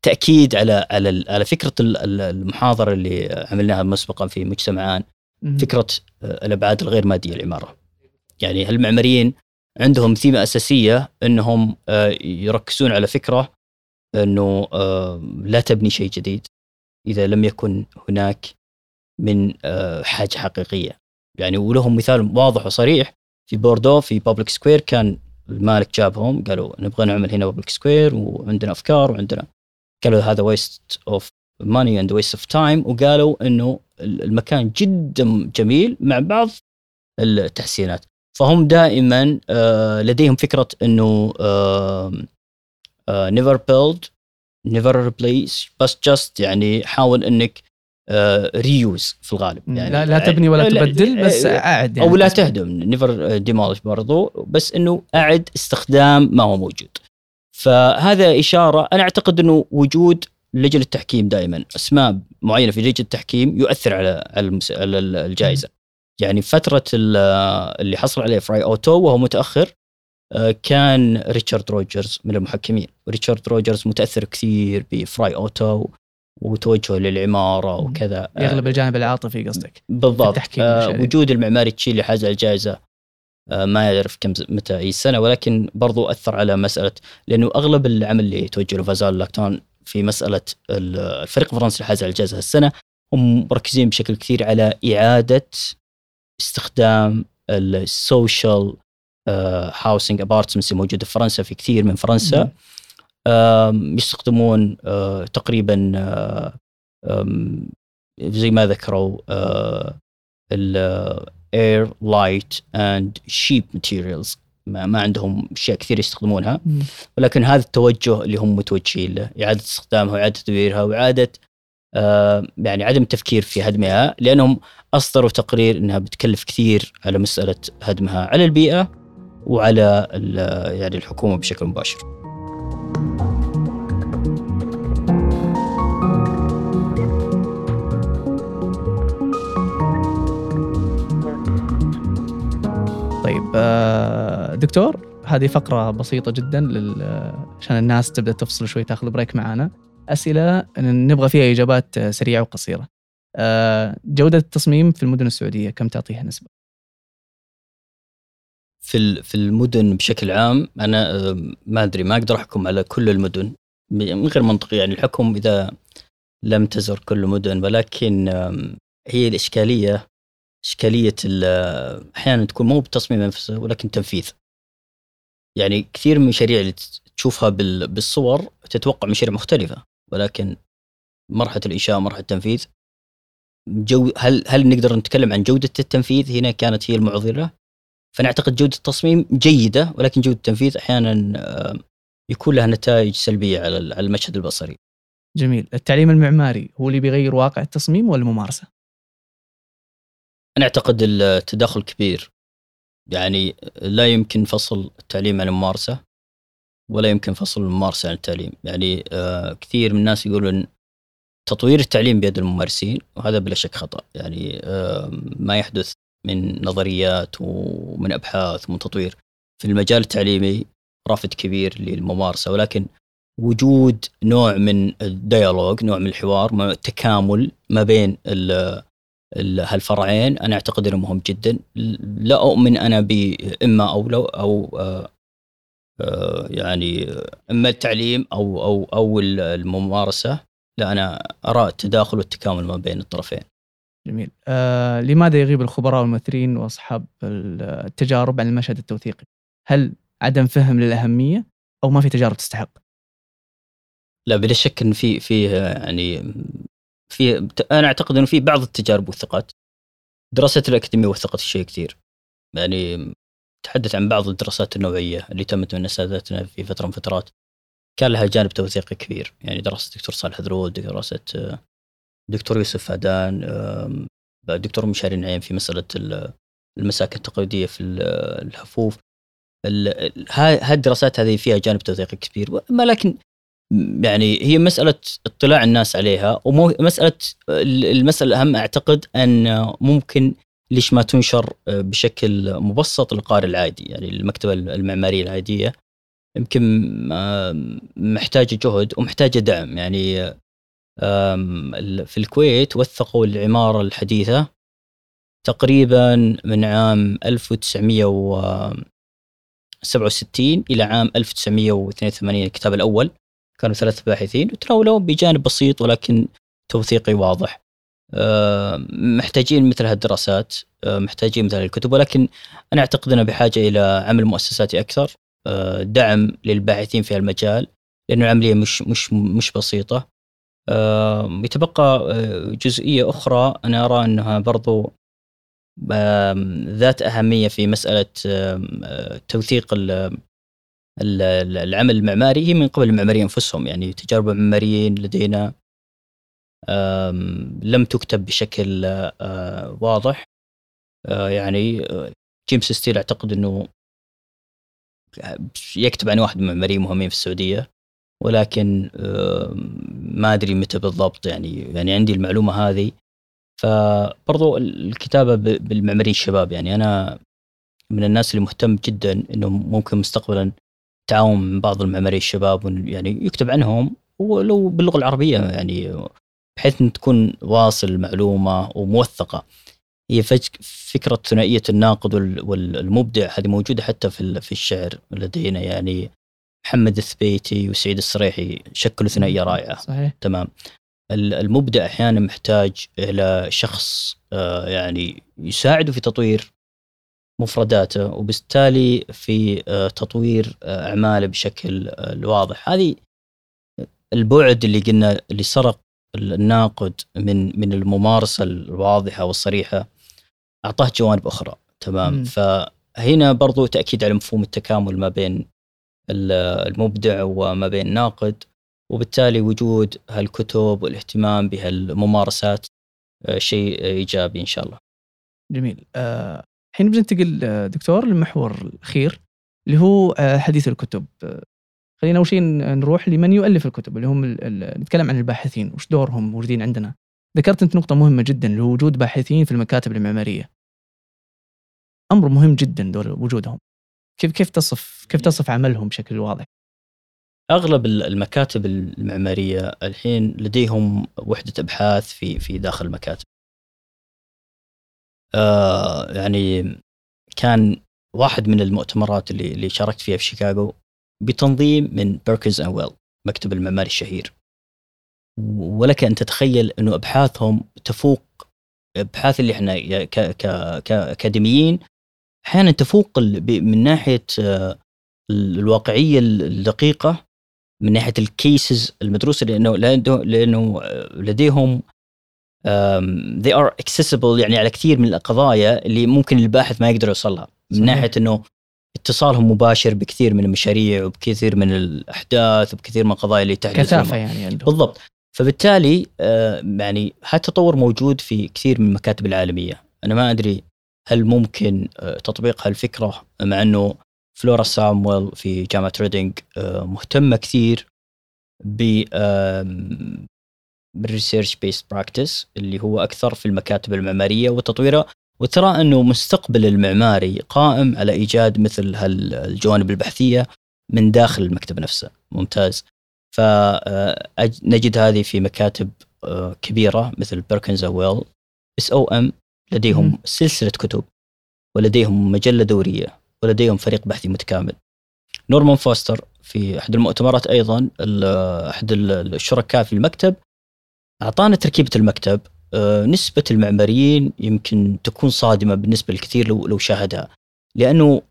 تأكيد على على على فكرة ال- ال- المحاضرة اللي عملناها مسبقا في مجتمعان. فكرة آه، الأبعاد الغير مادية للعماره. يعني هالمعماريين عندهم ثيمة أساسية إنهم آه، يركزون على فكرة إنه آه، لا تبني شيء جديد إذا لم يكن هناك من آه، حاجة حقيقية. يعني ولهم مثال واضح وصريح في بوردو في public square كان المالك جابهم قالوا نبغى نعمل هنا public square وعندنا أفكار وعندنا قالوا هذا waste of money and waste of time وقالوا إنه المكان جدا جميل مع بعض التحسينات فهم دائما آه، لديهم فكرة إنه نيفر بيلد never replace بس just يعني حاول إنك reuse في الغالب. يعني لا, لا تبني ولا لا- تبدل بس آه، أعد يعني. أو لا تهدم never demolish برضو بس إنه أعد استخدام ما هو موجود. فهذا إشارة أنا أعتقد إنه وجود لجنة التحكيم دائما أسماء معينة في لجنة التحكيم يؤثر على على الجائزة. يعني فترة ال- اللي حصل عليه فراي أوتو وهو متأخر آه، كان ريتشارد روجرز من المحكمين وريتشارد روجرز متأثر كثير بفراي أوتو وتوجهه للعمارة مم. وكذا آه، يغلب الجانب العاطفي قصدك بالضبط آه. وجود المعماري تشيلي حاز على الجائزة آه ما يعرف كم متى اي سنه ولكن برضو أثر على مسألة لأنه أغلب العمل اللي توجه له فاسال لاكتون في مسألة ال- الفريق الفرنسي اللي حاز على الجائزة السنة هم مركزين بشكل كثير على إعادة استخدام ال social housing apartments الموجوده في فرنسا في كثير من فرنسا. يستخدمون آه، تقريبا آه، زي ما ذكروا ال air light and cheap materials ما عندهم أشياء كثير يستخدمونها. ولكن هذا التوجه اللي هم متوجهين له إعادة استخدامها وإعادة تدويرها وإعادة يعني عدم التفكير في هدمها لأنهم أصدروا تقرير إنها بتكلف كثير على مسألة هدمها على البيئة وعلى يعني الحكومة بشكل مباشر. طيب آه، دكتور هذه فقرة بسيطة جدا. عشان الناس تبدأ تفصل شوي تاخذ بريك معانا أسئلة نبغى فيها إجابات آه، سريعة وقصيرة. آه، جودة التصميم في المدن السعودية كم تعطيها نسبة؟ في في المدن بشكل عام أنا آه، ما أدري ما أقدر أحكم على كل المدن. من غير منطقي يعني الحكم إذا لم تزر كل المدن ولكن هي الإشكالية إشكالية ال- أحيانا تكون مو بالتصميم نفسه ولكن تنفيذ. يعني كثير من المشاريع اللي تشوفها بال- بالصور تتوقع مشاريع مختلفة. ولكن مرحلة الإنشاء مرحله التنفيذ جو هل هل نقدر نتكلم عن جودة التنفيذ؟ هنا كانت هي المعضلة. فانا اعتقد جودة التصميم جيدة ولكن جودة التنفيذ أحيانا يكون لها نتائج سلبية على ال- على المشهد البصري. جميل. التعليم المعماري هو اللي بيغير واقع التصميم ولا الممارسة؟ أنا اعتقد التداخل كبير. يعني لا يمكن فصل التعليم عن الممارسة. ولا يمكن فصل الممارسة عن التعليم. يعني آه كثير من الناس يقولون تطوير التعليم بيد الممارسين وهذا بلا شك خطأ. يعني آه ما يحدث من نظريات ومن أبحاث ومن تطوير. في المجال التعليمي رافد كبير للممارسة ولكن وجود نوع من الديالوج نوع من الحوار التكامل ما بين هالفرعين أنا أعتقد انه مهم جدا. لا أؤمن أنا باما أو لو أو آه، يعني أما التعليم أو أو أو الممارسة لا أنا أرى التداخل والتكامل ما بين الطرفين. جميل. آه لماذا يغيب الخبراء والممثلين وأصحاب التجارب عن المشهد التوثيقي؟ هل عدم فهم للأهمية أو ما في تجارب تستحق؟ لا بلا شك إن في في يعني في أنا أعتقد إنه في بعض التجارب وثقت دراسات الأكاديمية وثقت الشيء كثير يعني تحدث عن بعض الدراسات النوعيه اللي تمت من أساتذتنا في فترة من فترات. كان لها جانب توثيقي كبير يعني دراسة الدكتور صالح ذرول دراسة الدكتور يوسف فادان الدكتور مشاري نعيم في مسألة المساكن التقليدية في الهفوف. هذه الدراسات هذه فيها جانب توثيقي كبير لكن يعني هي مسألة اطلاع الناس عليها ومسألة المسألة الأهم أعتقد أن ممكن ليش ما تنشر بشكل مبسط للقارئ العادي يعني المكتبة المعمارية العادية. يمكن محتاجة جهد ومحتاجة دعم. يعني في الكويت وثقوا العمارة الحديثة تقريبا من عام 1967 إلى عام 1982 الكتاب الأول. كانوا ثلاث باحثين وتناولوا بجانب بسيط ولكن توثيقي واضح. آه، محتاجين مثل هالدراسات آه، محتاجين مثل الكتب ولكن أنا أعتقد اننا بحاجة إلى عمل مؤسساتي أكثر آه، دعم للباحثين في المجال لأنه العملية مش مش مش بسيطة. يتبقى جزئية أخرى أنا أرى أنها برضو ذات أهمية في مسألة توثيق العمل المعماري. هي من قبل المعماريين أنفسهم يعني تجارب المعماريين لدينا لم تكتب بشكل آه، واضح. آه، يعني جيمس ستيل أعتقد إنه يكتب عن واحد من المعماريين مهمين في السعودية. ولكن ما أدري متى بالضبط يعني يعني عندي المعلومة هذه. فبرضو الكتابة بالمعماريين الشباب يعني أنا من الناس اللي مهتم جدا إنه ممكن مستقبلا تعاون من بعض المعماريين الشباب يعني يكتب عنهم. ولو باللغة العربية يعني بحيث إن تكون واصل المعلومه وموثقة. هي فكرة ثنائية الناقد والمبدع هذه موجودة حتى في في الشعر لدينا. يعني محمد الثبيتي وسعيد السريحي شكلوا ثنائية رائعة. صحيح. تمام. المبدع أحيانا محتاج إلى شخص آه، يعني يساعده في تطوير مفرداته وبالتالي في آه، تطوير آه، أعماله بشكل واضح هذه البعد اللي قلنا اللي سرق الناقد من من الممارسة الواضحة والصريحة أعطاه جوانب أخرى تمام م. فهنا برضو تأكيد على مفهوم التكامل ما بين المبدع وما بين الناقد وبالتالي وجود هالكتب والاهتمام بهالممارسات شيء إيجابي إن شاء الله. جميل. آه الحين بننتقل آه، دكتور للمحور الأخير اللي هو آه، حديث الكتب آه، خلينا اول شيء نروح لمن يؤلف الكتب اللي هم نتكلم عن الباحثين وش دورهم موجودين عندنا. ذكرت أنت نقطة مهمة جدا اللي هو وجود باحثين في المكاتب المعمارية. أمر مهم جدا دور وجودهم. كيف كيف تصف كيف تصف عملهم بشكل واضح؟ أغلب المكاتب المعمارية الحين لديهم وحدة أبحاث في في داخل المكاتب. آه يعني كان واحد من المؤتمرات اللي اللي شاركت فيها في شيكاغو بتنظيم من بيركنز اند ويل مكتب المعماري الشهير ولك أن تتخيل أنه أبحاثهم تفوق أبحاث اللي إحنا كاكاديميين أحيانا تفوق من ناحية آه، الواقعية الدقيقة من ناحية ال cases المدروسة لأنه لأنه لديهم they are accessible يعني على كثير من القضايا اللي ممكن الباحث ما يقدر يوصلها من. ناحية إنه اتصالهم مباشر بكثير من المشاريع وبكثير من الأحداث وبكثير من القضايا اللي تحدث كثافة يعني عندهم. بالضبط. فبالتالي يعني هالتطور موجود في كثير من المكاتب العالمية. أنا ما أدري هل ممكن تطبيق هالفكرة مع إنه فلورا سامويل في جامعة ريدنج آه، مهتمة كثير ب بال research-based practice اللي هو أكثر في المكاتب المعمارية وتطويرها. وترى أنه مستقبل المعماري قائم على إيجاد مثل هالجوانب البحثية من داخل المكتب نفسه. ممتاز. فنجد هذه في مكاتب آه، كبيرة مثل بيركنز ويل SOM لديهم سلسلة كتب ولديهم مجلة دورية ولديهم فريق بحثي متكامل. نورمان فوستر في أحد المؤتمرات أيضا أحد الشركاء في المكتب أعطانا تركيبة المكتب آه، نسبة المعماريين يمكن تكون صادمة بالنسبة للكثير لو لو شاهدها لأنه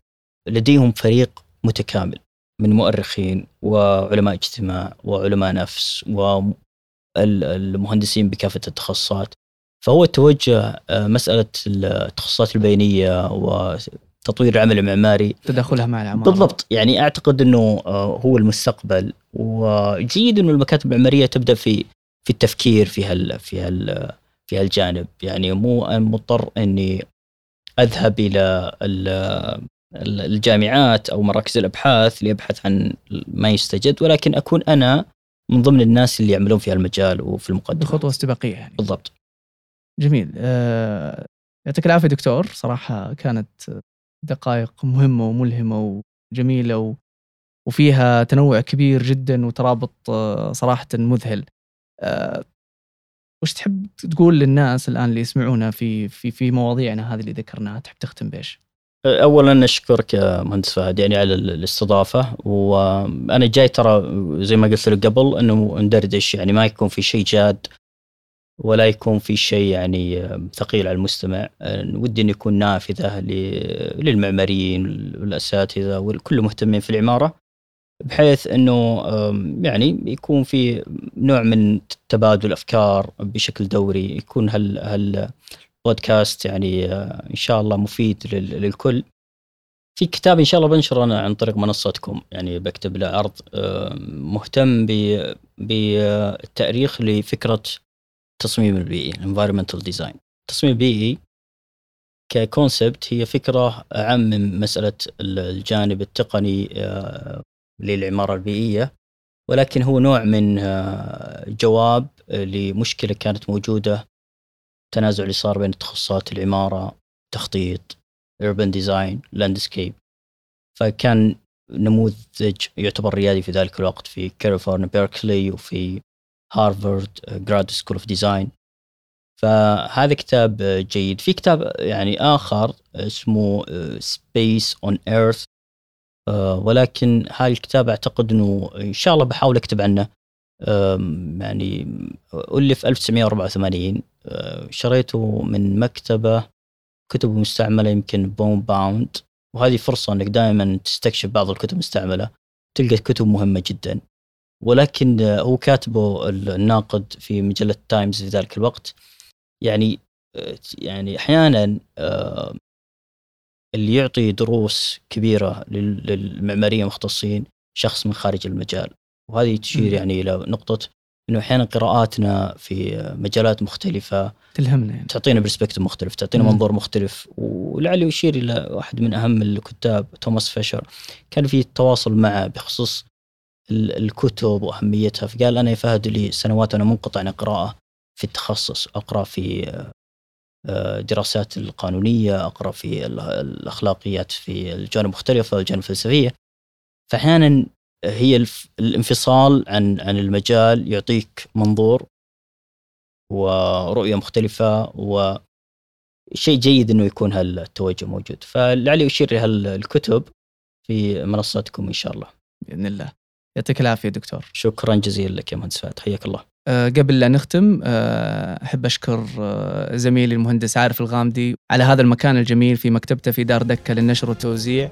لديهم فريق متكامل من مؤرخين وعلماء اجتماع وعلماء نفس والمهندسين بكافة التخصصات. فهو توجه آه، مسألة التخصصات البينية وتطوير العمل المعماري تداخلها مع العمارة. بالضبط. يعني أعتقد إنه آه، هو المستقبل. وجيد إنه المكاتب المعمارية تبدأ في في التفكير في هال في هال في هالجانب يعني مو مضطر إني أذهب إلى الجامعات أو مراكز الأبحاث لابحث عن ما يستجد ولكن أكون أنا من ضمن الناس اللي يعملون في المجال وفي المقدمة. خطوة استباقية يعني. بالضبط. جميل. آه، يعطيك العافية دكتور. صراحة كانت دقائق مهمة وملهمة وجميلة و... وفيها تنوع كبير جدا وترابط آه، صراحة مذهل. آه، وش تحب تقول للناس الآن اللي يسمعونا في في في مواضيعنا هذه اللي ذكرناها؟ تحب تختم بإيش؟ اولا أشكرك يا مهندس فهد يعني على الاستضافة وأنا جاي ترى زي ما قلت لك قبل إنه ندردش يعني ما يكون في شيء جاد ولا يكون في شيء يعني ثقيل على المستمع. ودي انه يكون نافذة للمعماريين والاساتذه وكل مهتمين في العمارة. بحيث إنه يعني يكون في نوع من تبادل أفكار بشكل دوري يكون هال هال بودكاست يعني آه، إن شاء الله مفيد للكل. في كتاب إن شاء الله بنشره أنا عن طريق منصتكم يعني بكتب له عرض مهتم بالتاريخ لفكرة التصميم البيئي environmental design. التصميم البيئي ككونسبت هي فكرة اعم من مساله الجانب التقني آه، للعمارة البيئية ولكن هو نوع من آه، جواب لمشكلة كانت موجودة التنازع اللي صار بين تخصصات العمارة تخطيط urban design landscape. فكان نموذج يعتبر ريادي في ذلك الوقت في كاليفورنيا بيركلي وفي هارفارد Graduate School of Design فهذا كتاب جيد. في كتاب يعني آخر اسمه Space on Earth ولكن هاي الكتاب أعتقد إنه إن شاء الله بحاول أكتب عنه. يعني ألف 1984 أه، شريته من مكتبة كتب مستعملة يمكن بون باوند وهذه فرصة أنك دائما تستكشف بعض الكتب المستعملة. تلقى كتب مهمة جدا. ولكن هو كاتبه الناقد في مجلة تايمز في ذلك الوقت. يعني يعني أحيانا أه، اللي يعطي دروس كبيرة للمعمارية المختصين شخص من خارج المجال. وهذه تشير يعني إلى نقطة إنه أحيانا قراءاتنا في مجالات مختلفة تلهمنا يعني. تعطينا perspective مختلف تعطينا منظور مختلف. ولعله يشير إلى واحد من أهم الكتاب توماس فيشر. كان في تواصل معه بخصوص الكتب وأهميتها فقال أنا يا فهد لي سنوات أنا منقطع عن القراءة في التخصص أقرأ في دراسات القانونية أقرأ في الأخلاقيات في الجوانب المختلفه والجوانب الفلسفية. فاحيانا هي الانفصال عن عن المجال يعطيك منظور ورؤية مختلفة وشيء جيد إنه يكون هالتوجه موجود. فلعلي أشير لهالكتب في منصتكم إن شاء الله. بإذن الله. يعطيك العافية دكتور. شكرا جزيلا لك يا مهندس فهد. حياك الله. قبل لا نختم أه أحب أشكر أه زميلي المهندس عارف الغامدي على هذا المكان الجميل في مكتبته في دار دكة للنشر والتوزيع.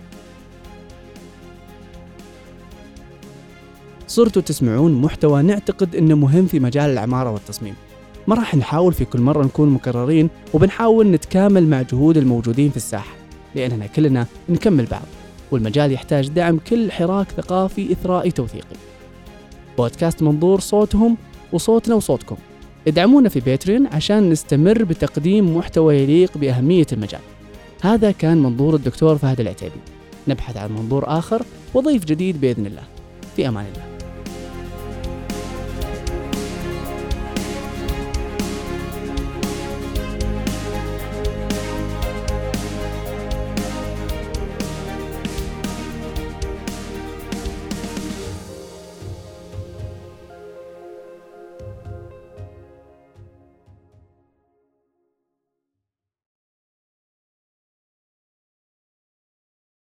صرتوا تسمعون محتوى نعتقد إنه مهم في مجال العمارة والتصميم. ما راح نحاول في كل مرة نكون مكررين وبنحاول نتكامل مع جهود الموجودين في الساحة لأننا كلنا نكمل بعض والمجال يحتاج دعم كل حراك ثقافي إثرائي توثيقي. بودكاست منظور صوتهم وصوتنا وصوتكم. ادعمونا في باتريون عشان نستمر بتقديم محتوى يليق بأهمية المجال. هذا كان منظور الدكتور فهد العتيبي. نبحث عن منظور آخر وضيف جديد بإذن الله. في أمان الله.